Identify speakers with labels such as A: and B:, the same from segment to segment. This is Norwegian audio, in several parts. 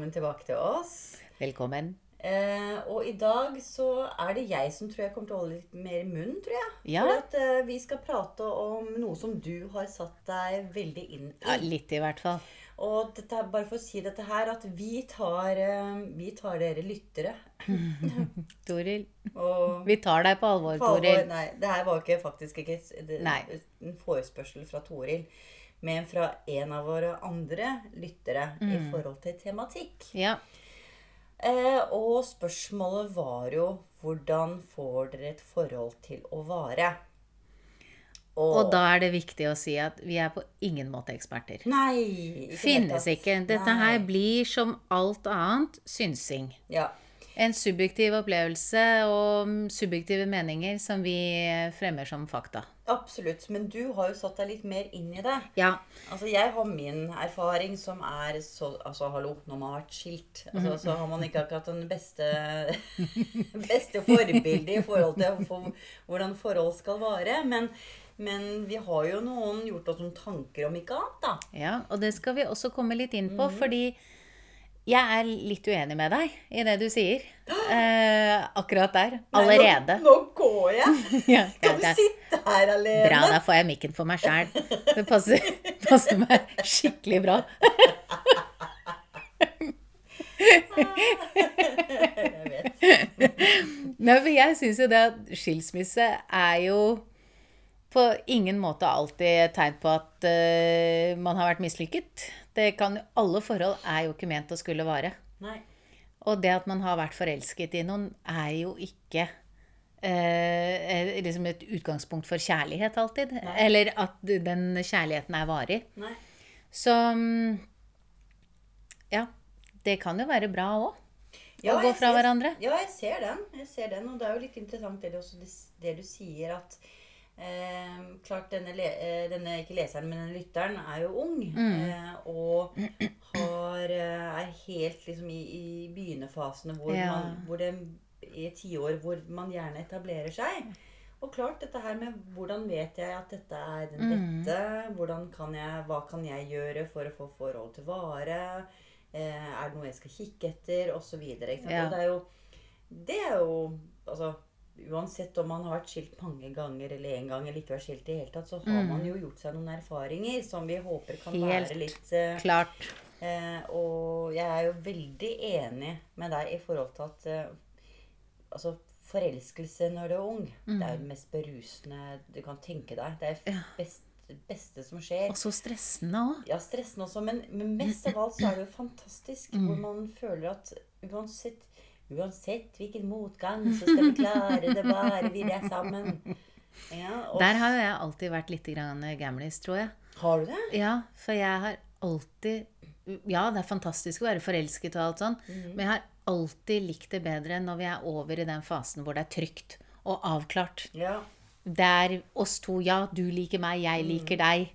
A: velkommen tilbake til oss.
B: Velkommen.
A: Eh, og i dag så er det jeg som tror jeg kommer til å holde litt mer i munnen, tror jeg.
B: Ja.
A: For at eh, vi skal prate om noe som du har satt deg veldig inn i.
B: Ja, litt i hvert fall.
A: Og dette, bare for å si dette her, at vi tar, eh, vi tar dere lyttere.
B: Toril.
A: Og
B: Vi tar deg på alvor,
A: på alvor-
B: Toril.
A: Nei, det her var ikke faktisk ikke det, en forespørsel fra Toril. Men fra en av våre andre lyttere
B: Mm.
A: i forhold til tematikk.
B: Ja.
A: Eh, og spørsmålet var jo hvordan får dere et forhold til å vare?
B: Og da er det viktig å si at vi er på ingen måte eksperter.
A: Nei! ikke
B: Finnes ikke. Dette
A: Nei.
B: her blir som alt annet synsing.
A: Ja.
B: En subjektiv opplevelse og subjektive meninger som vi fremmer som fakta.
A: Absolutt. Men du har jo satt deg litt mer inn i det.
B: Ja.
A: Altså, Jeg har min erfaring som er så Altså, hallo, når man har vært skilt, altså, så har man ikke akkurat den beste beste forbildet i forhold til for, hvordan forhold skal vare. Men, men vi har jo noen gjort oss noen tanker om ikke annet, da.
B: ja. Og det skal vi også komme litt inn på,
A: Mhm.
B: fordi jeg er litt uenig med deg i det du sier. Eh, akkurat der. Allerede.
A: Nei, nå, nå går jeg!
B: Ja,
A: Kan du sitte her alene?
B: bra, da får jeg mikken for meg sjæl. Det passer, passer meg skikkelig bra.
A: Jeg vet.
B: Nei, for jeg syns jo det at skilsmisse er jo på ingen måte alltid et tegn på at uh, man har vært mislykket. Det kan alle forhold er jo ikke ment å skulle vare.
A: Nei.
B: Og det at man har vært forelsket i noen, er jo ikke eh, liksom et utgangspunkt for kjærlighet alltid. Eller at den kjærligheten er varig.
A: Nei.
B: Så mm, ja. Det kan jo være bra òg.
A: Ja,
B: å gå fra
A: ser-
B: hverandre.
A: Ja, jeg ser den. Jeg ser den, Og det er jo litt interessant det du, også, det du sier, at eh, klart denne, le, eh, denne, ikke leseren, men denne lytteren er jo ung.
B: Mm.
A: Eh, og har, eh, er helt liksom i, i begynnerfasene hvor,
B: Ja.
A: man, hvor det i tiår hvor man gjerne etablerer seg. Og klart dette her med hvordan vet jeg at dette er den
B: Mm.
A: rette? Mm. kan jeg, hva kan jeg gjøre for å få forhold til vare? Eh, er det noe jeg skal kikke etter? Og så videre.
B: Ja.
A: Og det er jo Det er jo Altså Uansett om man har vært skilt mange ganger eller én gang, eller ikke vært skilt i det hele tatt, så har man jo gjort seg noen erfaringer som vi håper kan
B: Mm. Helt
A: være litt uh,
B: Klart.
A: Uh, og jeg er jo veldig enig med deg i forhold til at uh, Altså, forelskelse når du er ung, det er jo det mest berusende du kan tenke deg. Det er
B: Ja.
A: best, beste som skjer.
B: Og så stressende òg.
A: Ja, stressende også, men, men mest av alt så er det jo fantastisk hvor man føler at uansett Uansett hvilken motgang, så skal vi klare det bare vi er sammen. Ja,
B: Der har jo jeg alltid vært litt grann gamlis, tror jeg.
A: har du det?
B: Ja, for jeg har alltid Ja, det er fantastisk å være forelsket og alt sånn, men jeg har alltid likt det bedre når vi er over i den fasen hvor det er trygt og avklart.
A: Ja.
B: Er oss to, ja, du liker meg, jeg liker deg.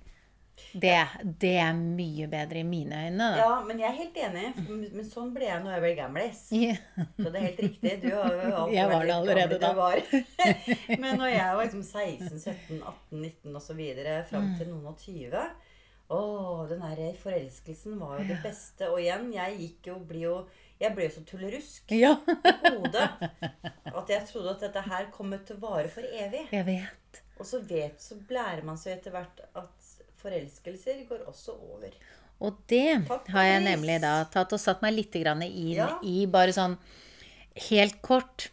B: Det, det er mye bedre i mine øyne, da.
A: ja, men jeg er helt enig. Men sånn ble jeg når jeg ble gamlis.
B: Yeah.
A: Så det er helt riktig. Du har
B: Jeg var det allerede
A: da. var. Men når jeg var liksom 16, 17, 18, 19 osv. fram til noen og 20 Å, den der forelskelsen var jo det beste. Og igjen, jeg gikk jo, blir jo Jeg ble jo så tullerusk i hodet at jeg trodde at dette her kom til vare for evig.
B: Jeg vet.
A: Og så vet, så lærer man seg etter hvert at forelskelser går også over.
B: Og det har jeg nemlig da tatt og satt meg litt grann inn
A: Ja.
B: i, bare sånn helt kort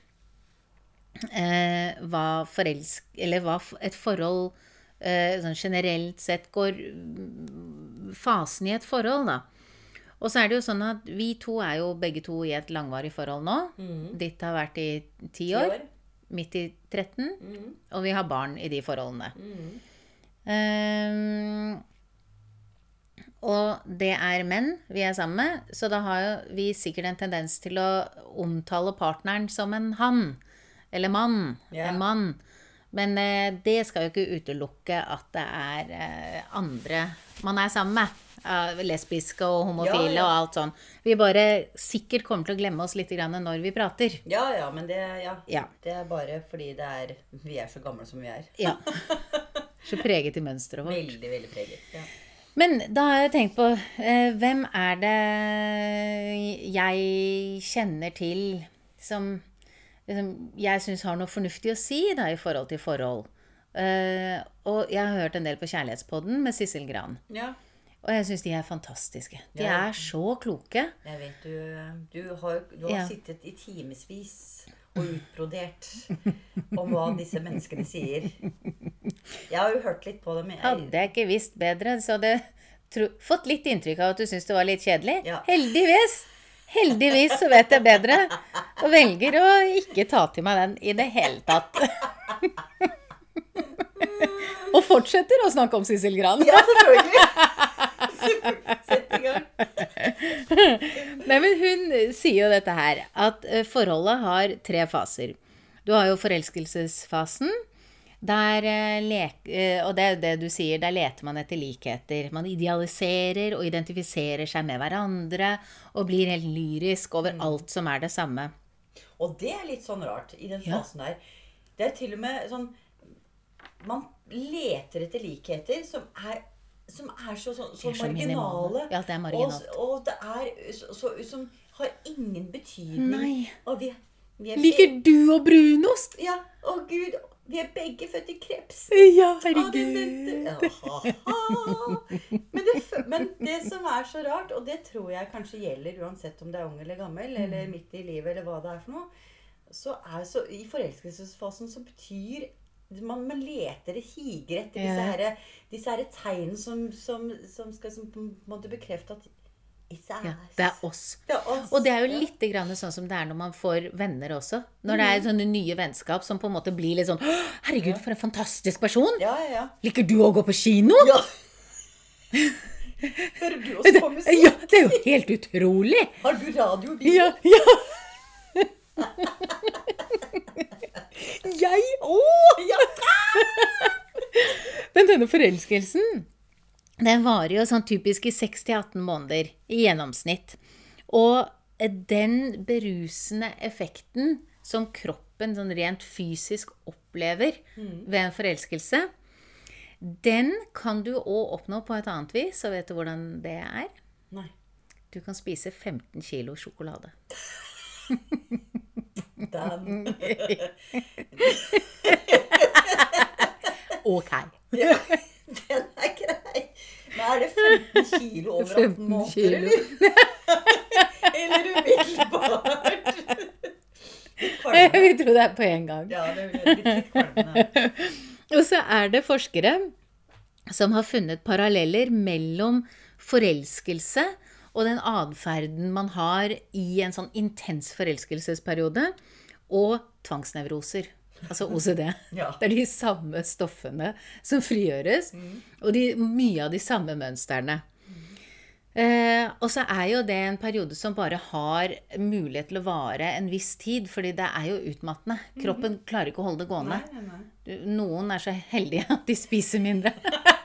B: eh, hva forelsk... Eller hva et forhold eh, sånn generelt sett går mm, Fasen i et forhold, da. Og så er det jo sånn at vi to er jo begge to i et langvarig forhold nå. Ditt har vært i ti år.
A: år.
B: Midt i 13.
A: Mm.
B: Og vi har barn i de forholdene.
A: Mhm.
B: Ehm, og det er menn vi er sammen med, så da har jo vi sikkert en tendens til å omtale partneren som en han. Eller mann.
A: Yeah.
B: En mann. Men eh, det skal jo ikke utelukke at det er eh, andre man er sammen med. eh, lesbiske og homofile
A: Ja, ja.
B: og alt sånn. Vi bare sikkert kommer til å glemme oss litt grann når vi prater.
A: Ja, ja, men det, ja,
B: Ja.
A: det er bare fordi det er, vi er så gamle som vi er.
B: Så preget i mønsteret vårt.
A: Veldig, veldig preget. Ja.
B: Men da har jeg tenkt på eh, Hvem er det jeg kjenner til som liksom, jeg syns har noe fornuftig å si da, i forhold til forhold? Eh, og jeg har hørt en del på Kjærlighetspodden med Sissel Gran.
A: ja.
B: Og jeg syns de er fantastiske. De
A: Ja.
B: er så kloke.
A: Jeg vet du Du har, du har
B: Ja.
A: sittet i timevis og utbrodert om hva disse menneskene sier. Jeg har jo hørt litt på dem. Jeg,
B: Hadde jeg ikke visst bedre, så hadde jeg fått litt inntrykk av at du syns det var litt kjedelig.
A: Ja.
B: Heldigvis. Heldigvis så vet jeg bedre, og velger å ikke ta til meg den i det hele tatt. og fortsetter å snakke om Sissel Gran.
A: ja, selvfølgelig! Sett i gang.
B: Nei, men hun sier jo dette her, at eh, forholdet har tre faser. Du har jo forelskelsesfasen, der eh, eh, og det er det du sier, der leter man etter likheter. Man idealiserer og identifiserer seg med hverandre og blir helt lyrisk over alt som er det samme.
A: Og det er litt sånn rart i den
B: Ja.
A: fasen der. Det er til og med sånn Man leter etter likheter som er, som er så, så, så
B: er så
A: marginale.
B: Ja, det er marginalt.
A: Og, og det er så, som har ingen betydning.
B: Nei.
A: Og vi, vi er
B: Liker du og brunost?
A: Ja, å gud, vi er begge født i kreps.
B: Ja, herregud.
A: Men det, men det som er så rart, og det tror jeg kanskje gjelder uansett om det er ung eller gammel, eller
B: Mm.
A: midt i livet, eller hva det er for noe, så er så I forelskelsesfasen så betyr man, man leter og higer etter disse, her, disse her tegn som, som, som skal som på en måte bekrefte at.
B: Ja, det er oss.
A: Det er oss.
B: Og det er jo litt grann sånn som det er når man får venner også. Når det er sånne nye vennskap som på en måte blir litt sånn Herregud, for en fantastisk person!
A: Ja, ja, ja.
B: Liker du å gå på kino?
A: ja. Hører du også på musikk?
B: Ja, det er jo helt utrolig!
A: Har du radio?
B: Ja, ja. Jeg òg!
A: Ja.
B: Men denne forelskelsen, den varer jo sånn typisk i 6-18 måneder i gjennomsnitt. Og den berusende effekten som kroppen sånn rent fysisk opplever ved en forelskelse, den kan du òg oppnå på et annet vis. Og vet du hvordan det er?
A: Nei.
B: Du kan spise 15 kilo sjokolade.
A: Den.
B: Ok.
A: Ja, den er grei. Men er det 15 kilo over 18
B: 15
A: måneder,
B: kilo.
A: eller? Eller umiddelbart? Litt kvalmende.
B: Vi tror det er på en gang.
A: Ja, det blir litt kvalmende.
B: Og så er det forskere som har funnet paralleller mellom forelskelse og den atferden man har i en sånn intens forelskelsesperiode, og tvangsnevroser. Altså OCD.
A: Ja.
B: Det er de samme stoffene som frigjøres, og de, mye av de samme mønstrene. Eh, og så er jo det en periode som bare har mulighet til å vare en viss tid, fordi det er jo utmattende. Kroppen klarer ikke å holde det gående.
A: Nei, nei, nei.
B: Noen er så heldige at de spiser mindre.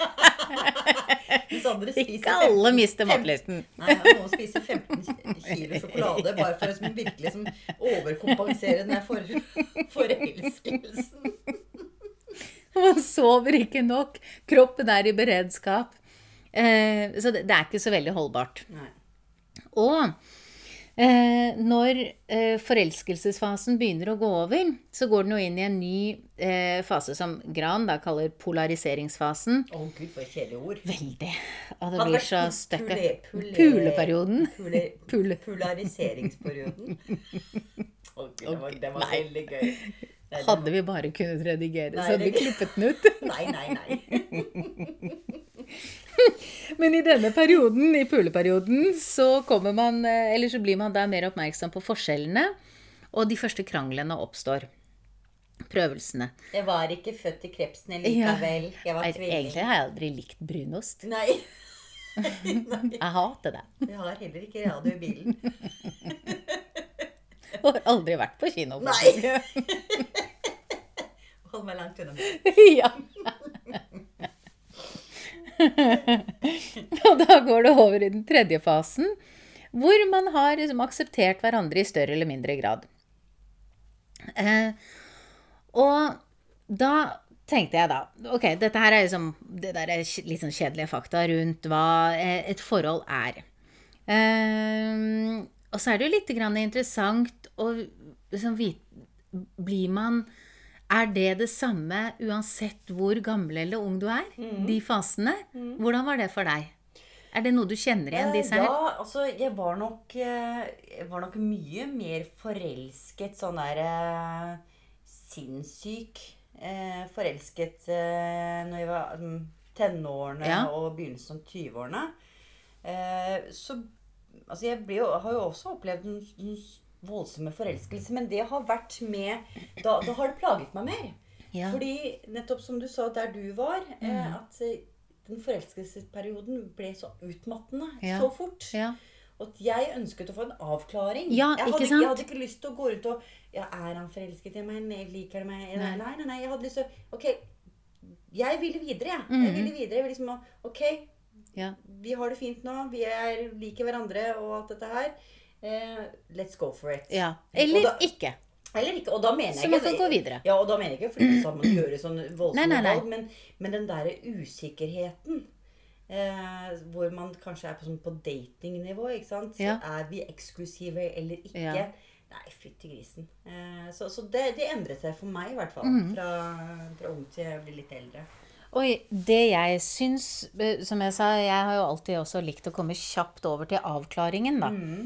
A: Andre
B: Ikke alle mister matlysten.
A: Nei, noen spiser 15 kilo sjokolade bare for å virkelig som, overkompensere den for, forelskelsen.
B: Man sover ikke nok. Kroppen er i beredskap. Eh, så det, det er ikke så veldig holdbart.
A: Nei.
B: Og eh, når eh, forelskelsesfasen begynner å gå over, så går den jo inn i en ny eh, fase som Gran da kaller polariseringsfasen.
A: Å gud, for et kjedelig ord.
B: Veldig. Og det blir så stuck
A: up.
B: Puleperioden.
A: Pule,
B: Pule.
A: Polariseringsperioden. oh, gud, det var, det var veldig gøy. Nei,
B: Hadde vi bare kunnet redigere,
A: Nei,
B: så hadde vi klippet den ut.
A: Nei, nei, nei.
B: Men i denne perioden, i puleperioden, så kommer man eh, Eller så blir man da mer oppmerksom på forskjellene, og de første kranglene oppstår. Prøvelsene.
A: Jeg var ikke født i krepsene
B: Ja.
A: likevel. Jeg var tvilling.
B: Egentlig har jeg aldri likt brunost.
A: Nei. nei.
B: Jeg hater det.
A: Jeg har heller ikke radio i bilen.
B: Og har aldri vært på kino.
A: Nei. Hold meg langt unna.
B: ja. Og da går det over i den tredje fasen, hvor man har liksom akseptert hverandre i større eller mindre grad. Eh, og da tenkte jeg da Ok, dette her er liksom det der er litt sånn kjedelige fakta rundt hva eh, et forhold er. Eh, og så er det jo litt interessant å liksom vite Blir man Er det det samme uansett hvor gammel eller ung du er? De fasene? Hvordan var det for deg? Er det noe du kjenner igjen, disse
A: Eh,
B: her?
A: Ja, altså jeg var nok eh, Jeg var nok mye mer forelsket sånn der eh, sinnssyk eh, forelsket eh, når jeg var mm, tenårene
B: Ja.
A: og begynnelsen av 20-årene. Eh, så Altså, jeg jo, har jo også opplevd en, en voldsomme forelskelse, men det har vært med Da, da har det plaget meg mer.
B: Ja.
A: Fordi nettopp som du sa der du var, eh,
B: Mm.
A: at eh, den forelskelsesperioden ble så utmattende
B: Ja.
A: så fort.
B: Ja.
A: At jeg ønsket å få en avklaring.
B: Ja,
A: jeg, hadde, jeg hadde ikke lyst til å gå rundt og ja, Er han forelsket i meg? Jeg liker han meg? Nei,
B: Nei.
A: nei, nei. jeg hadde lyst til å Ok, jeg ville videre, jeg.
B: Mm.
A: Jeg ville videre. Jeg ville liksom Ok,
B: ja.
A: vi har det fint nå. Vi er, liker hverandre og alt dette her. Eh, let's go for it.
B: ja. Eller
A: da-
B: ikke.
A: Eller ikke. Og da mener
B: Så man kan gå videre.
A: Ja, og da mener jeg ikke å flytte sammen og gjøre sånn voldsomme valg, men, men den derre usikkerheten eh, hvor man kanskje er på, sånn på datingnivå, ikke sant. Så
B: Ja.
A: Er vi eksklusive eller ikke?
B: Ja.
A: Nei, fytti grisen. Eh, så så det, det endret seg for meg, i hvert fall.
B: Mm.
A: Fra, fra ung til jeg blir litt eldre.
B: Oi, det jeg syns eh, Som jeg sa, jeg har jo alltid også likt å komme kjapt over til avklaringen, da. Eh,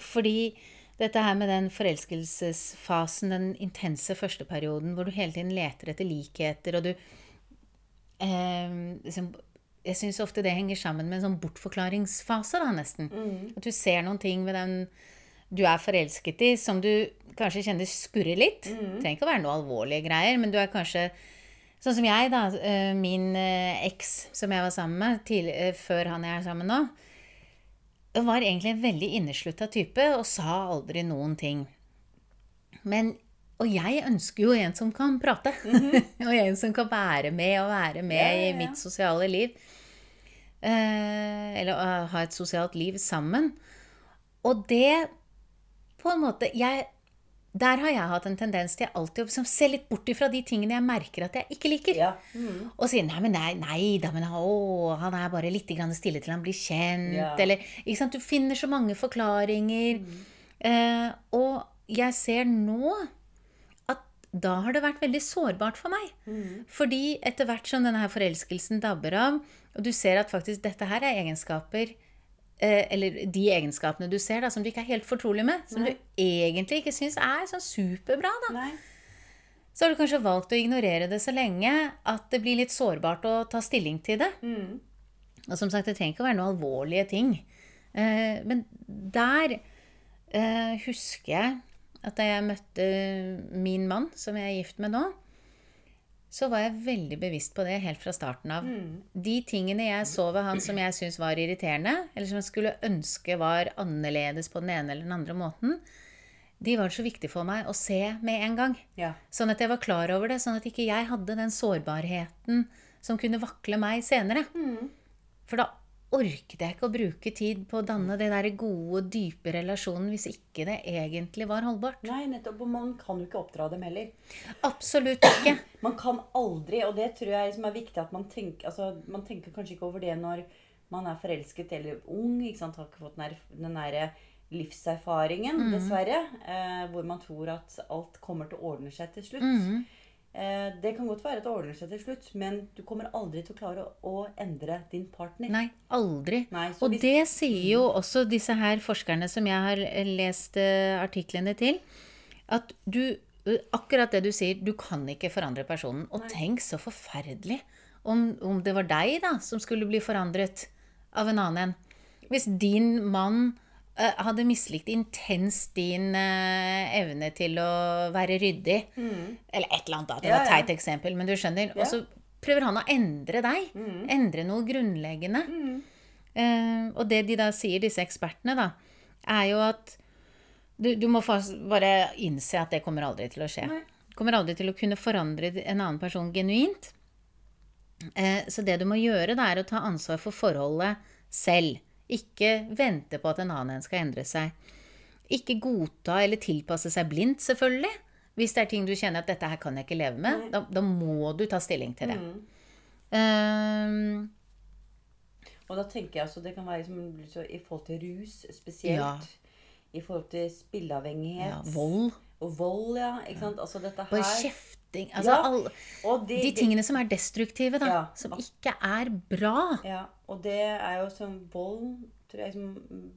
B: fordi dette her med den forelskelsesfasen, den intense første perioden, hvor du hele tiden leter etter likheter, og du eh, liksom, Jeg syns ofte det henger sammen med en sånn bortforklaringsfase, da, nesten. At du ser noen ting ved den du er forelsket i, som du kanskje kjenner skurrer litt. Det trenger ikke å være noe alvorlige greier, men du er kanskje Sånn som jeg, da. eh, Min eh, eks som jeg var sammen med tidlig, eh, før han jeg er sammen nå, var egentlig en veldig inneslutta type og sa aldri noen ting. Men Og jeg ønsker jo en som kan prate. og en som kan være med og være med
A: Ja, ja, ja.
B: i mitt sosiale liv. Eh, eller å ha et sosialt liv sammen. Og det på en måte jeg, Der har jeg hatt en tendens til alltid å liksom se litt bort ifra de tingene jeg merker at jeg ikke liker.
A: Ja. Mm.
B: Og sier nei, men nei, nei da, men å, han er bare litt stille til han blir kjent.
A: Ja.
B: Eller, ikke sant? Du finner så mange forklaringer. Eh, og jeg ser nå at da har det vært veldig sårbart for meg. Fordi etter hvert som denne her forelskelsen dabber av, og du ser at faktisk dette her er egenskaper eller de egenskapene du ser da, som du ikke er helt fortrolig med, som
A: Nei.
B: du egentlig ikke syns er sånn superbra, da
A: Nei.
B: så har du kanskje valgt å ignorere det så lenge at det blir litt sårbart å ta stilling til det.
A: Mm.
B: Og som sagt, det trenger ikke å være noen alvorlige ting. Eh, men der eh, husker jeg at da jeg møtte min mann, som jeg er gift med nå, så var jeg veldig bevisst på det helt fra starten av. De tingene jeg så ved han som jeg syntes var irriterende, eller som jeg skulle ønske var annerledes på den ene eller den andre måten, de var så viktige for meg å se med en gang.
A: Ja.
B: Sånn at jeg var klar over det, sånn at ikke jeg hadde den sårbarheten som kunne vakle meg senere. For da orket jeg ikke å bruke tid på å danne den der gode, dype relasjonen hvis ikke det egentlig var holdbart.
A: Nei, nettopp. Og man kan jo ikke oppdra dem heller.
B: Absolutt ikke.
A: Man kan aldri, og det tror jeg liksom er viktig at man tenker altså, Man tenker kanskje ikke over det når man er forelsket eller ung. ikke sant, Har ikke fått den der- derre livserfaringen, dessverre. Eh, hvor man tror at alt kommer til å ordne seg til slutt.
B: Mhm.
A: Eh, det kan godt være at det ordner seg til slutt, men du kommer aldri til å klare å, endre din partner.
B: Nei, aldri.
A: Nei,
B: Og
A: hvis-
B: det sier jo også disse her forskerne som jeg har lest eh, artiklene til, at du eh, Akkurat det du sier, du kan ikke forandre personen. Og tenk så forferdelig om, om det var deg da som skulle bli forandret av en annen en. Hvis din mann eh, hadde mislikt intenst din eh, evne til å være ryddig, eller et eller annet, da. Det
A: Ja,
B: var et
A: ja.
B: teit eksempel, men du skjønner.
A: Ja.
B: Og så prøver han å endre deg. Endre noe grunnleggende. Eh, og det de da sier, disse ekspertene, da, er jo at du, du må bare innse at det kommer aldri til å skje.
A: Nei.
B: Kommer aldri til å kunne forandre en annen person genuint. Eh, så det du må gjøre, det er å ta ansvar for forholdet selv. Ikke vente på at en annen en skal endre seg. Ikke godta eller tilpasse seg blindt, selvfølgelig. Hvis det er ting du kjenner at 'dette her kan jeg ikke leve med', da, da må du ta stilling til det.
A: Mm.
B: Um,
A: Og da tenker jeg altså det kan være liksom, i forhold til rus spesielt.
B: Ja.
A: I forhold til spilleavhengighet.
B: ja, vold.
A: Og vold, ja. Ikke sant. Altså dette
B: Bare
A: her
B: kjefting. Altså
A: Ja. all, det,
B: de tingene som er destruktive, da.
A: Ja.
B: Som ikke er bra.
A: Ja, og det er jo som vold tror jeg, som,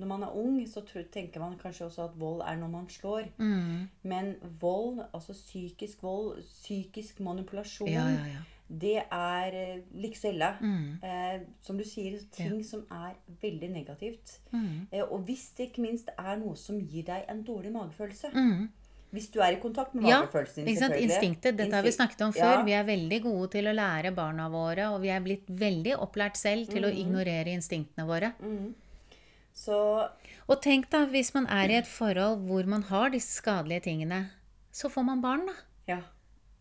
A: Når man er ung, så tror, tenker man kanskje også at vold er når man slår.
B: Mm.
A: Men vold, altså psykisk vold, psykisk manipulasjon,
B: Ja, ja, ja.
A: det er eh, like.
B: Mm.
A: Eh, som du sier, ting som er veldig negativt.
B: Mm.
A: Eh, og hvis det ikke minst er noe som gir deg en dårlig magefølelse
B: Mm.
A: Hvis du er i kontakt med
B: Ja,
A: magefølelsen din,
B: ja,
A: selvfølgelig.
B: Instinktet. Dette har vi snakket om
A: Ja.
B: før. Vi er veldig gode til å lære barna våre, og vi er blitt veldig opplært selv til å ignorere instinktene våre.
A: Mm. Så
B: Og tenk da, hvis man er i et forhold hvor man har disse skadelige tingene, så får man barn, da.
A: ja.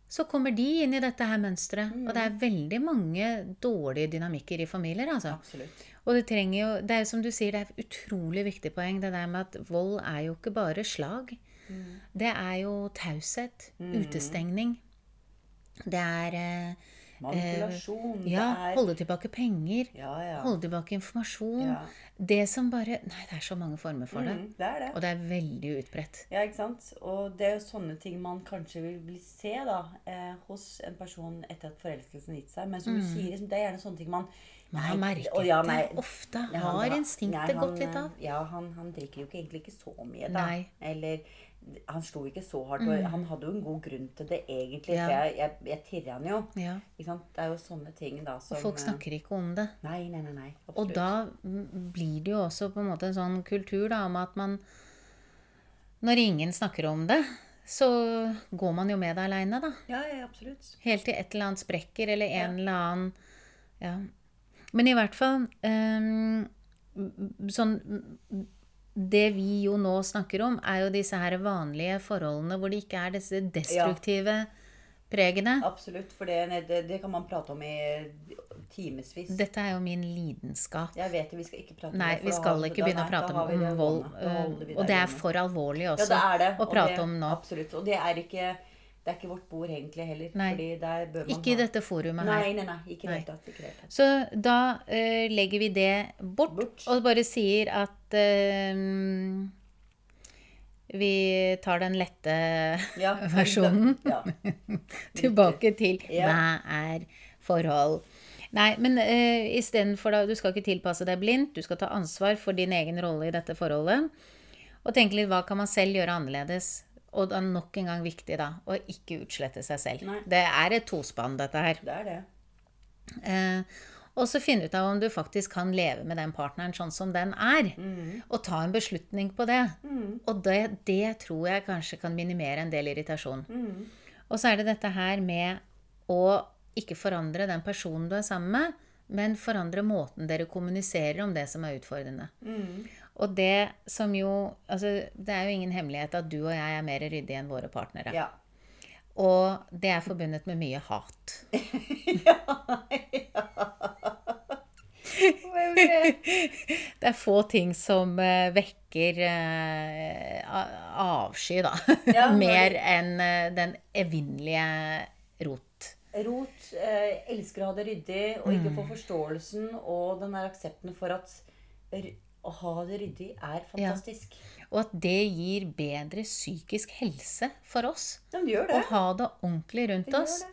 B: Så kommer de inn i dette her mønsteret. Og det er veldig mange dårlige dynamikker i familier, altså.
A: Absolutt.
B: Og det trenger jo Det er som du sier, det er et utrolig viktig poeng, det der med at vold er jo ikke bare slag. Det er jo taushet. Utestengning. Det er eh,
A: Manipulasjon.
B: Ja,
A: det er
B: holde tilbake penger.
A: Ja, ja.
B: Holde tilbake informasjon.
A: Ja.
B: Det som bare Nei, det er så mange former for det.
A: Mm, det det.
B: Og det er veldig utbredt.
A: Ja, ikke sant? Og det er jo sånne ting man kanskje vil, vil se da, eh, hos en person etter at forelskelsen gitt seg. Men som du sier, liksom, det er gjerne sånne ting man
B: Man har merket
A: og ja, nei,
B: det ofte. Har
A: han-
B: instinktet
A: nei, han,
B: gått litt av?
A: Ja, han, han drikker jo ikke, egentlig ikke så mye, da.
B: Nei.
A: Eller han slo ikke så hardt. Og han hadde jo en god grunn til det, egentlig.
B: Ja.
A: For jeg, jeg, jeg tirrer han jo.
B: Ja.
A: Det er jo sånne ting da som
B: Og folk
A: eh,
B: snakker ikke om det.
A: Nei, nei, nei. nei
B: Og da mm, blir det jo også på en måte en sånn kultur da, om at man Når ingen snakker om det, så går man jo med det aleine, da.
A: Ja, ja, absolutt.
B: Helt til et eller annet sprekker, eller en eller annen Ja. Men i hvert fall um, Sånn Det vi jo nå snakker om, er jo disse her vanlige forholdene hvor det ikke er disse destruktive pregene.
A: Absolutt. For det, det, det kan man prate om i timevis.
B: Dette er jo min lidenskap.
A: Jeg vet det, vi skal ikke prate om
B: Nei,
A: det. Nei,
B: vi skal ikke begynne å prate om vold. Og det er for alvorlig
A: Ja,
B: også
A: det er det.
B: å
A: og
B: prate
A: det,
B: om nå.
A: Absolutt. Og det er ikke det er ikke vårt bord egentlig heller.
B: Nei. Ikke i dette forumet her.
A: nei, nei.
B: Nei.
A: Ikke i det tatt.
B: Så da uh, legger vi det bort,
A: Bort.
B: og bare sier at uh, vi tar den lette
A: Ja,
B: versjonen
A: Ja.
B: tilbake til
A: Ja.
B: hva er forhold. Nei, men uh, istedenfor da Du skal ikke tilpasse deg blindt. Du skal ta ansvar for din egen rolle i dette forholdet. Og tenke litt hva kan man selv gjøre annerledes. Og da nok en gang viktig, da, å ikke utslette seg selv.
A: Nei.
B: Det er et tospann, dette her.
A: Det er det.
B: Eh, og så finne ut av om du faktisk kan leve med den partneren sånn som den er. Og ta en beslutning på det. Og det, det tror jeg kanskje kan minimere en del irritasjon. Og så er det dette her med å ikke forandre den personen du er sammen med, men forandre måten dere kommuniserer om det som er utfordrende. Og det som jo Altså, det er jo ingen hemmelighet at du og jeg er mer ryddige enn våre partnere.
A: Ja.
B: Og det er forbundet med mye hat. Det er få ting som uh, vekker uh, avsky, da.
A: Ja, når
B: Mer enn uh, den evinnelige rot.
A: Rot elsker å ha det ryddig og ikke få forståelsen og den der aksepten for at å ha det ryddig er fantastisk.
B: Og at det gir bedre psykisk helse for oss.
A: Ja, det gjør
B: Å ha det ordentlig rundt
A: Det
B: oss.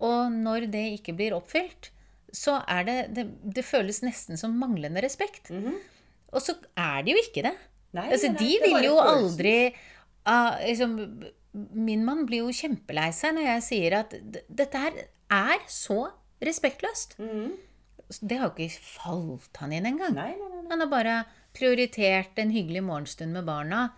B: Og når det ikke blir oppfylt, så er det Det, det føles nesten som manglende respekt. Og så er det jo ikke det.
A: Nei,
B: Altså,
A: nei,
B: de vil jo aldri uh, liksom, Min mann blir jo kjempelei seg når jeg sier at dette her er så respektløst.
A: Mhm.
B: Det har jo ikke falt han inn engang.
A: Nei, nei, nei.
B: Han har bare prioritert en hyggelig morgenstund med barna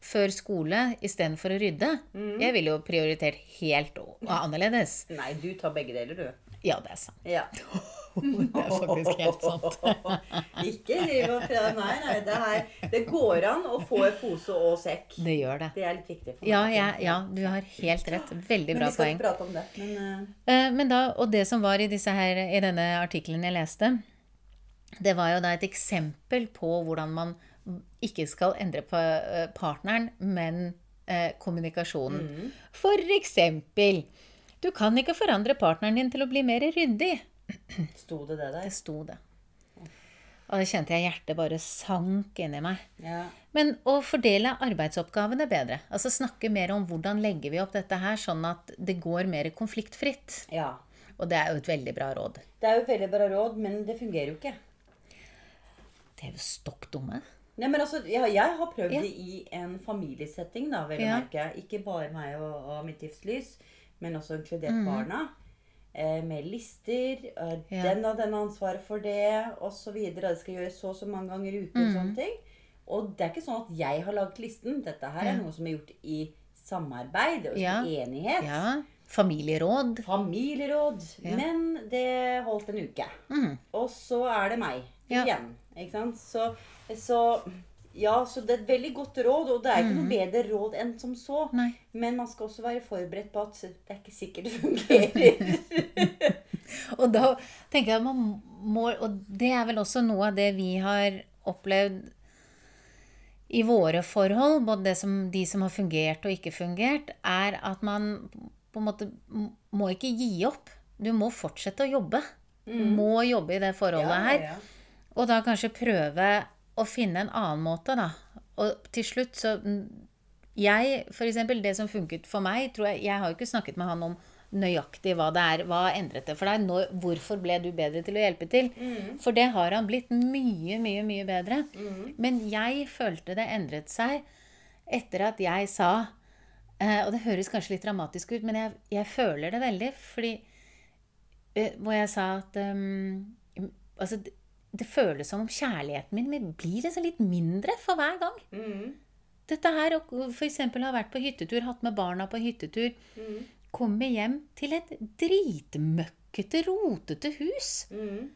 B: før skole istedenfor å rydde.
A: Mm.
B: Jeg ville jo prioritert helt annerledes.
A: Nei, du tar begge deler, du.
B: Ja, det er sant.
A: Ja.
B: Det er faktisk helt sant.
A: ikke driv og fred. Nei, nei. Det, er, det går an å få en pose og sekk.
B: Det gjør det.
A: Det er litt viktig for meg.
B: Ja, ja, ja, du har helt rett. Veldig
A: Men
B: bra
A: vi skal
B: poeng.
A: prate om det. Men Eh,
B: Men da, og det som var i, her, i denne artikkelen jeg leste, det var jo da et eksempel på hvordan man ikke skal endre på eh, partneren, men eh, kommunikasjonen. For eksempel Du kan ikke forandre partneren din til å bli mer ryddig.
A: Sto det det der?
B: Det sto det. Og det kjente jeg hjertet bare sank inni meg.
A: Ja.
B: Men å fordele arbeidsoppgavene bedre. Altså snakke mer om hvordan legger vi opp dette her, sånn at det går mer konfliktfritt.
A: ja.
B: Og det er jo et veldig bra råd.
A: Det er jo et veldig bra råd, men det fungerer jo ikke.
B: De er jo stokk dumme.
A: Nei, men altså, jeg, Jeg har prøvd
B: Ja.
A: det i en familiesetting, da, vel å
B: Ja.
A: merke. Ikke bare meg og, og mitt livslys, men også inkludert
B: mm.
A: barna. Eh, med lister. Eh,
B: Ja.
A: Den og den har ansvaret for det, osv. Det skal gjøres så og så mange ganger i uken.
B: Mm.
A: sånne ting. Og det er ikke sånn at jeg har laget listen. Dette her er noe som er gjort i samarbeid og
B: Ja.
A: enighet.
B: Ja. Familieråd.
A: Familieråd. Men det holdt en uke.
B: Mm.
A: Og så er det meg
B: Ja.
A: igjen. Ikke sant? Så, så ja, så det er et veldig godt råd, og det er ikke noe bedre råd enn som så.
B: Mm. Nei.
A: Men man skal også være forberedt på at det er ikke sikkert det fungerer.
B: Og da tenker jeg man må Og det er vel også noe av det vi har opplevd i våre forhold, både det som, de som har fungert og ikke fungert, er at man på en måte må ikke gi opp. Du må fortsette å jobbe. Du må jobbe i det forholdet her.
A: ja.
B: Og da kanskje prøve å finne en annen måte, da. Og til slutt så mm, Jeg, for eksempel, det som funket for meg, tror jeg Jeg har jo ikke snakket med han om nøyaktig hva det er. Hva endret det for deg? Når, hvorfor ble du bedre til å hjelpe til? For det har han blitt mye, mye, mye bedre. Men jeg følte det endret seg etter at jeg sa eh, Og det høres kanskje litt dramatisk ut, men jeg, jeg føler det veldig. Fordi eh, Hvor jeg sa at um, Altså, det, føles som om kjærligheten min blir liksom litt mindre for hver gang.
A: Mm.
B: Dette her, F.eks. for eksempel ha vært på hyttetur, hatt med barna på hyttetur, komme hjem til et dritmøkkete, rotete hus.
A: Mm.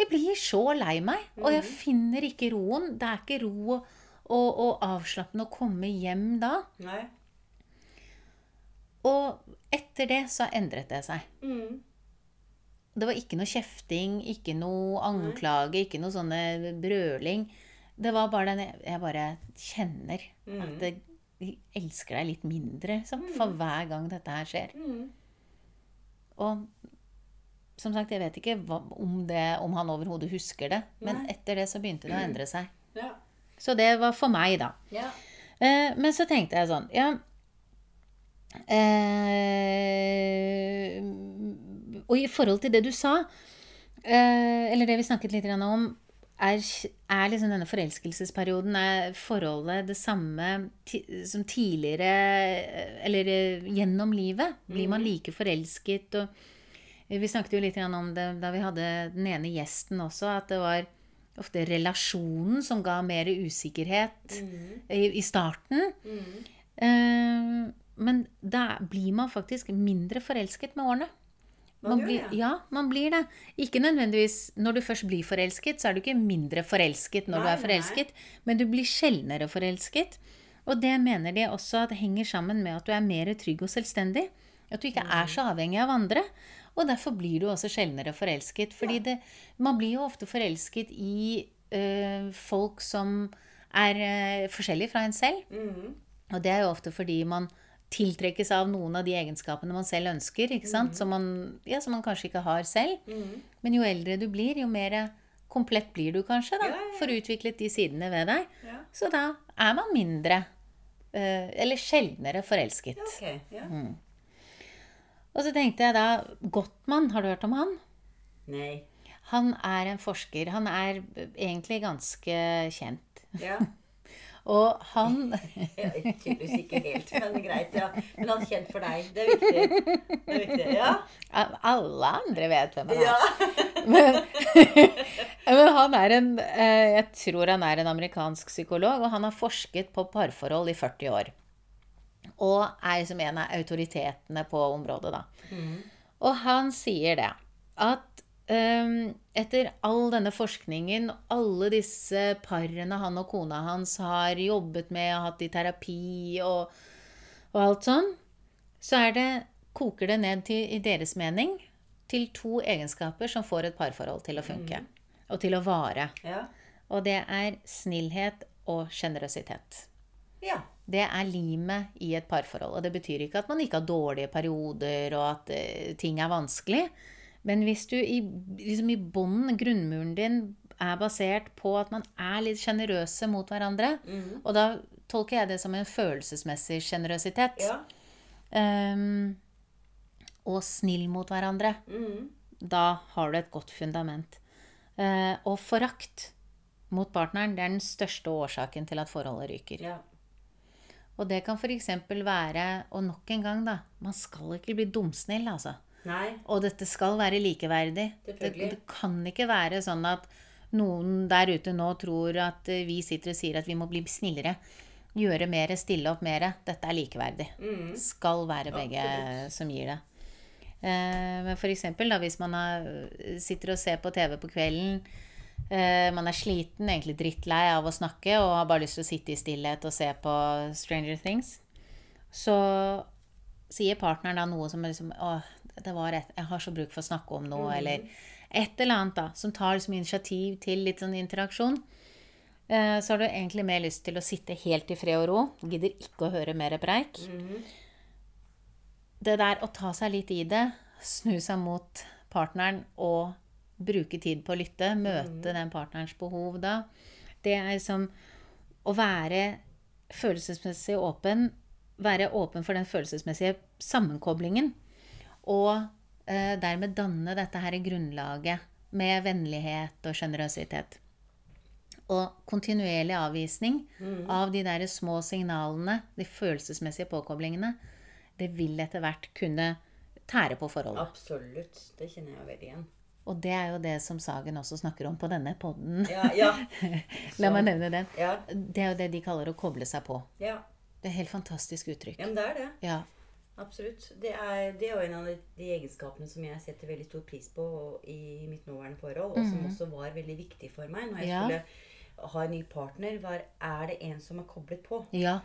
B: Jeg blir så lei meg, og jeg finner ikke roen. Det er ikke ro og, og, og avslappende å komme hjem da.
A: Nei.
B: Og etter det så endret det seg.
A: Mhm.
B: Det var ikke noe kjefting, ikke noe anklage, ikke noe sånne brøling. Det var bare den jeg- bare kjenner at det, jeg elsker deg litt mindre liksom, for hver gang dette her skjer.
A: Mm.
B: Og som sagt, jeg vet ikke hva, om, det, om han overhodet husker det, men
A: Nei.
B: etter det så begynte det å endre seg.
A: Ja.
B: Så det var for meg, da.
A: Ja.
B: Eh, men så tenkte jeg sånn Ja eh, Og i forhold til det du sa, eh, eller det vi snakket litt om, er, er liksom denne forelskelsesperioden er forholdet det samme som tidligere eh, Eller eh, gjennom livet? Blir man like forelsket? Og vi snakket jo litt om det da vi hadde den ene gjesten også, at det var ofte relasjonen som ga mer usikkerhet i, i starten. Eh, men da blir man faktisk mindre forelsket med årene.
A: Man
B: blir, ja, man blir det. Ikke nødvendigvis Når du først blir forelsket, så er du ikke mindre forelsket når du er forelsket, men du blir sjeldnere forelsket. Og det mener de også at det henger sammen med at du er mer trygg og selvstendig. At du ikke er så avhengig av andre. Og derfor blir du også sjeldnere forelsket. Fordi det, man blir jo ofte forelsket i øh, folk som er øh, forskjellige fra en selv.
A: Mhm.
B: Og det er jo ofte fordi man tiltrekkes av noen av de egenskapene man selv ønsker, ikke sant? Som, man, ja, som man kanskje ikke har selv.
A: Mm.
B: Men jo eldre du blir, jo mer komplett blir du kanskje, da.
A: Ja, ja.
B: For utviklet de sidene ved deg.
A: Ja.
B: Så da er man mindre, eh, eller sjeldnere, forelsket.
A: Ja, ok. Ja.
B: Mm. Og så tenkte jeg da Gottmann, har du hørt om han?
A: Nei.
B: Han er en forsker. Han er egentlig ganske kjent.
A: Ja.
B: Og han
A: Ja, Tydeligvis ikke helt, men greit. ja. Men han er kjent for deg. Det er viktig. Det er viktig. Ja.
B: Alle andre vet hvem han er.
A: ja.
B: Men, men han er en eh, Jeg tror han er en amerikansk psykolog, og han har forsket på parforhold i 40 år. Og er som en av autoritetene på området, da. Og han sier det at etter all denne forskningen, alle disse parene han og kona hans har jobbet med og hatt i terapi og, og alt sånn, så er det, koker det ned til, i deres mening, til to egenskaper som får et parforhold til å funke. Og til å vare.
A: Ja.
B: Og det er snillhet og sjenerøsitet.
A: ja.
B: det er limet i et parforhold. Og det betyr ikke at man ikke har dårlige perioder, og at eh, ting er vanskelig. Men hvis du i, liksom i bunnen, grunnmuren din, er basert på at man er litt sjenerøse mot hverandre, og da tolker jeg det som en følelsesmessig sjenerøsitet,
A: Ja.
B: um, og snill mot hverandre,
A: Mm.
B: da har du et godt fundament. Uh, og forakt mot partneren, det er den største årsaken til at forholdet ryker.
A: ja.
B: Og det kan f.eks. være, og nok en gang, da Man skal ikke bli dumsnill, altså.
A: Nei.
B: Og dette skal være likeverdig. Det, det kan ikke være sånn at noen der ute nå tror at eh, vi sitter og sier at vi må bli snillere. Gjøre mer, stille opp mer. Dette er likeverdig.
A: Mm.
B: Skal være begge
A: Absolutt.
B: som gir det. Eh, men for eksempel da, hvis man har, sitter og ser på TV på kvelden, eh, man er sliten, egentlig drittlei av å snakke og har bare lyst til å sitte i stillhet og se på Stranger Things, så sier partneren da noe som er liksom Å, det var et, jeg har så bruk for å snakke om noe, eller et eller annet da, som tar liksom initiativ til litt sånn interaksjon. Eh, så har du egentlig mer lyst til å sitte helt i fred og ro. Gidder ikke å høre mer preik. Det der å ta seg litt i det, snu seg mot partneren og bruke tid på å lytte, møte den partnerens behov da, det er liksom å være følelsesmessig åpen, være åpen for den følelsesmessige sammenkoblingen, og eh, dermed danne dette her grunnlaget med vennlighet og sjenerøsitet. Og kontinuerlig avvisning av de der små signalene, de følelsesmessige påkoblingene, det vil etter hvert kunne tære på forholdet.
A: Absolutt. Det kjenner jeg veldig igjen.
B: Og det er jo det som Sagen også snakker om på denne podden.
A: Ja, ja.
B: La meg nevne den.
A: Ja,
B: Det er jo det de kaller å koble seg på.
A: ja.
B: Det er et helt fantastisk uttrykk.
A: ja men det er det. Absolutt. Det er, det er jo en av de, egenskapene som jeg setter veldig stor pris på i mitt nåværende forhold, og som også var veldig viktig for meg når jeg.
B: Ja.
A: skulle ha en ny partner. Var, er det en som er koblet på?
B: Ja.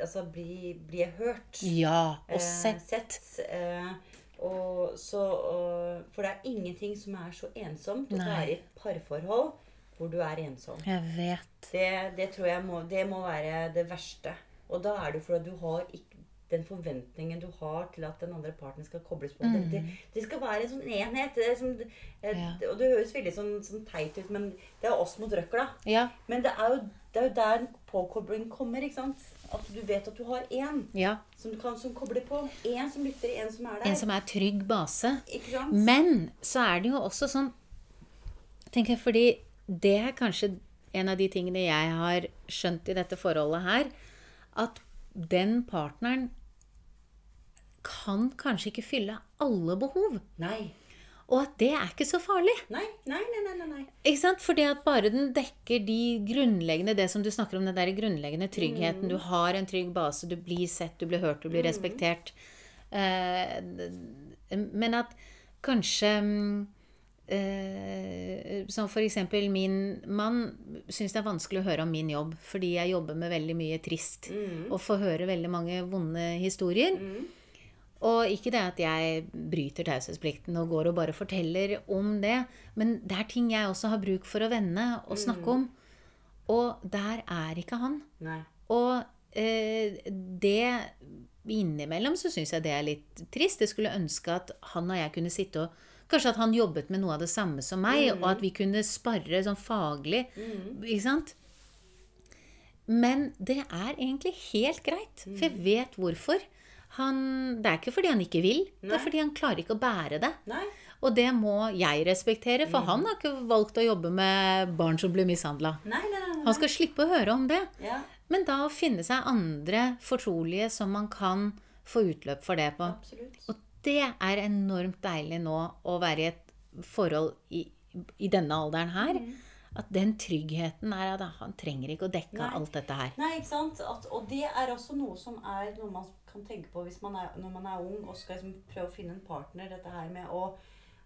A: Altså, blir, bli jeg hørt?
B: Ja. Og
A: Eh,
B: sett.
A: sett eh, og så, og, for det er ingenting som er så ensomt å
B: det
A: være i et parforhold hvor du er ensom.
B: Jeg vet.
A: Det, det tror jeg må, det må være det verste. Og da er det fordi du har ikke den forventningen du har til at den andre parten skal kobles på. Det, det, det skal være en sånn enhet. Som, eh,
B: Mm. Ja.
A: Og det høres veldig sånn, sånn teit ut, men det er oss mot røkla.
B: Ja.
A: Men det er jo, det er jo der påkobling kommer. ikke sant? At du vet at du har én
B: ja.
A: som, du kan, som kobler på. Én som lytter, én som er der.
B: En som er trygg base.
A: Ikke sant?
B: Men så er det jo også sånn tenker jeg, Fordi det er kanskje en av de tingene jeg har skjønt i dette forholdet her. At den partneren kan kanskje ikke fylle alle behov.
A: Nei.
B: Og at det er ikke så farlig.
A: Nei, nei, nei, nei, nei.
B: Ikke sant? Fordi at bare den dekker de grunnleggende Det som du snakker om, den der grunnleggende tryggheten. Du har en trygg base, du blir sett, du blir hørt, du blir respektert. Eh, men at kanskje mm, eh, Som for eksempel min mann syns det er vanskelig å høre om min jobb fordi jeg jobber med veldig mye trist. Og får høre veldig mange vonde historier. Og ikke det at jeg bryter taushetsplikten og går og bare forteller om det, men det er ting jeg også har bruk for å vende og snakke om. Og der er ikke han.
A: nei.
B: Og eh, det Innimellom så syns jeg det er litt trist. Jeg skulle ønske at han og jeg kunne sitte og Kanskje at han jobbet med noe av det samme som meg, og at vi kunne sparre sånn faglig. Ikke sant? Men det er egentlig helt greit, for jeg vet hvorfor. Han, det er ikke fordi han ikke vil, det er fordi han klarer ikke å bære det.
A: Nei.
B: Og det må jeg respektere, for han har ikke valgt å jobbe med barn som blir mishandla.
A: Nei, nei, nei, nei.
B: Han skal slippe å høre om det.
A: Ja,
B: Men da finne seg andre fortrolige som man kan få utløp for det på.
A: absolutt.
B: Og det er enormt deilig nå å være i et forhold i, i denne alderen her. At den tryggheten er at han trenger ikke å dekke
A: Nei.
B: alt dette her.
A: Nei, ikke sant? At, og det er også noe som er noe man kan tenke på hvis man er, når man er ung og skal liksom prøve å finne en partner. Dette her med å,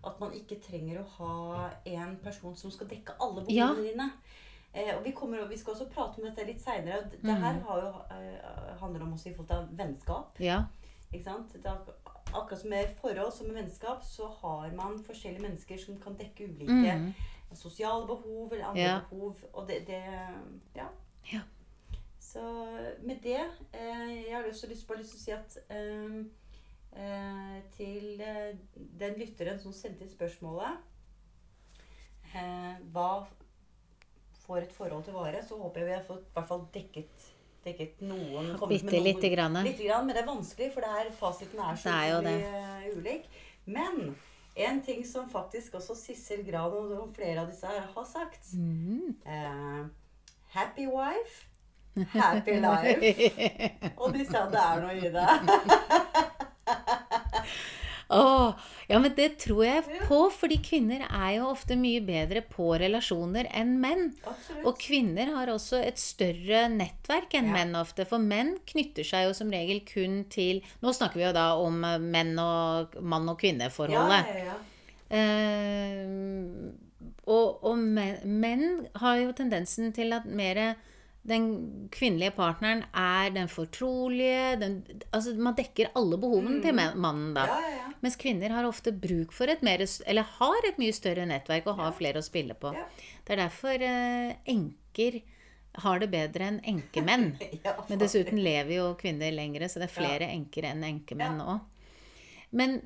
A: at man ikke trenger å ha en person som skal dekke alle behovene
B: Ja.
A: dine. Eh, og vi, kommer, vi skal også prate om dette litt seinere. Det, det her har jo, eh, handler om også i forhold til vennskap.
B: Ja.
A: Ikke sant? Er akkurat som med forhold som med vennskap, så har man forskjellige mennesker som kan dekke ulike sosiale behov eller andre
B: Ja.
A: behov. Og det, det Ja.
B: Ja.
A: Så med det eh, Jeg har også lyst, bare lyst til å si at eh, eh, til eh, den lytteren som sendte spørsmålet eh, Hva får et forhold til vare? Så håper jeg vi har fått i hvert fall dekket, dekket noen
B: Bitte lite grann.
A: Men det er vanskelig, for det er, fasiten er så
B: er
A: eh, ulik. Men en ting som faktisk også Sissel Gran og og flere av disse her har sagt
B: Mm.
A: eh, Happy wife, happy life. Og de sa det er noe i det.
B: Åh, ja, men det tror jeg på, fordi kvinner er jo ofte mye bedre på relasjoner enn menn.
A: Absolutt.
B: Og kvinner har også et større nettverk enn
A: Ja.
B: menn ofte. For menn knytter seg jo som regel kun til Nå snakker vi jo da om eh, menn og mann- og kvinneforholdet.
A: ja, ja.
B: Eh, og og menn, menn har jo tendensen til at mer den kvinnelige partneren er den fortrolige den, Altså man dekker alle behovene til mannen, da.
A: Mm. ja, ja, ja.
B: Mens kvinner har ofte bruk for et mer, Eller har et mye større nettverk og har flere å spille på. Det er derfor eh, enker har det bedre enn enkemenn. Men dessuten lever jo kvinner lengre, så det er flere enker enn enkemenn òg. Men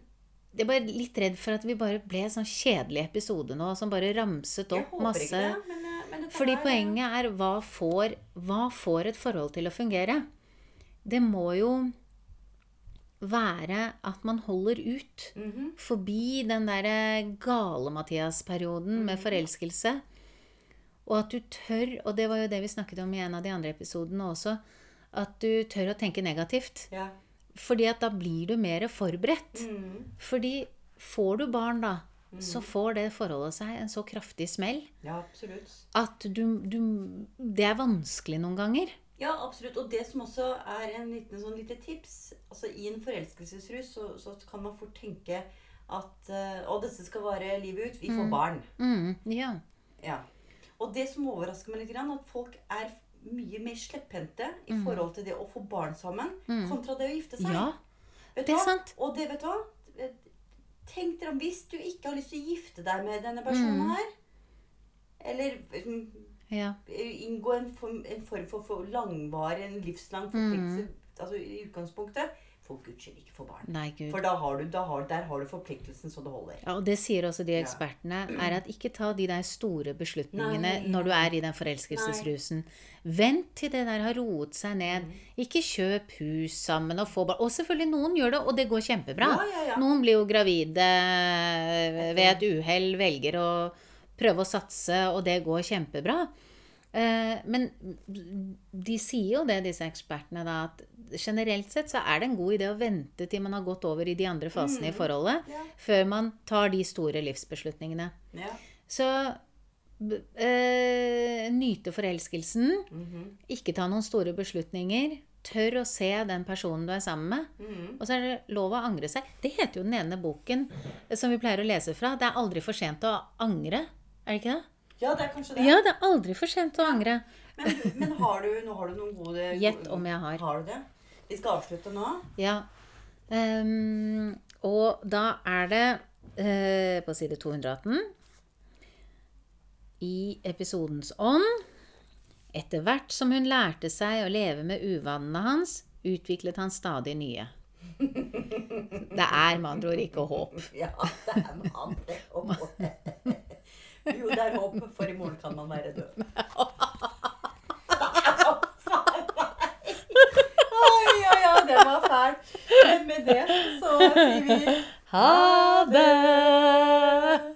B: jeg er bare litt redd for at vi bare ble en sånn kjedelig episode nå, som bare ramset opp masse
A: det, eh,
B: Fordi poenget er hva får, hva får et forhold til å fungere? Det må jo være at man holder ut
A: Mhm.
B: forbi den derre gale-Mathias-perioden med forelskelse. Og at du tør, og det var jo det vi snakket om i en av de andre episodene også, at du tør å tenke negativt.
A: Ja.
B: Fordi at da blir du mer forberedt.
A: Mm.
B: Fordi får du barn da, så får det forholdet seg en så kraftig smell
A: ja, absolutt.
B: at du, du Det er vanskelig noen ganger.
A: Ja, absolutt. Og det som også er en liten sånn lite tips altså I en forelskelsesrus så, så kan man fort tenke at eh, Å, dette skal vare livet ut. Vi får barn.
B: Mm, ja.
A: Ja. Og det som overrasker meg litt, at folk er mye mer slepphendte i forhold til det å få barn sammen, kontra det å gifte seg.
B: ja. Det er sant.
A: Og det, vet du hva? Tenk dere om hvis du ikke har lyst til å gifte deg med denne personen her, eller mm,
B: Ja.
A: inngå en form, en form for, for langvarig, en livslang forpliktelse altså i utgangspunktet For guds skyld, ikke få barn.
B: Nei.
A: For da har du, da har, der har du forpliktelsen så det holder.
B: Ja, og det sier også de ekspertene, er at ikke ta de der store beslutningene
A: Nei.
B: når du er i den forelskelsesrusen. Vent til det der har roet seg ned. Ikke kjøp hus sammen og få barn. Og selvfølgelig, noen gjør det, og det går kjempebra.
A: Ja, ja, ja.
B: Noen blir jo gravide ved et uhell, velger å prøve å satse, og det går kjempebra. Eh, Men de sier jo det, disse ekspertene, da, at generelt sett så er det en god idé å vente til man har gått over i de andre fasene i forholdet,
A: Ja.
B: før man tar de store livsbeslutningene.
A: Ja.
B: Så eh, nyte forelskelsen, ikke ta noen store beslutninger. Tør å se den personen du er sammen med.
A: Mhm.
B: Og så er det lov å angre seg. Det heter jo den ene boken eh, som vi pleier å lese fra. Det er aldri for sent å angre. Er det ikke det?
A: Ja, det er kanskje det.
B: Ja, det er aldri for sent å angre.
A: Men, men har du, nå har du noen gode
B: Gjett om jeg har.
A: Har du det? Vi skal avslutte nå.
B: Ja. Um, og da er det uh, på side 218 I episodens ånd Etter hvert som hun lærte seg å leve med uvanene hans, utviklet han stadig nye. Det er med andre ord ikke håp.
A: Ja, det er med andre ord. Jo, det er håp, for i morgen kan man være død. Oi, oi, oi, det var fælt. Men med det så sier vi
B: Ha det!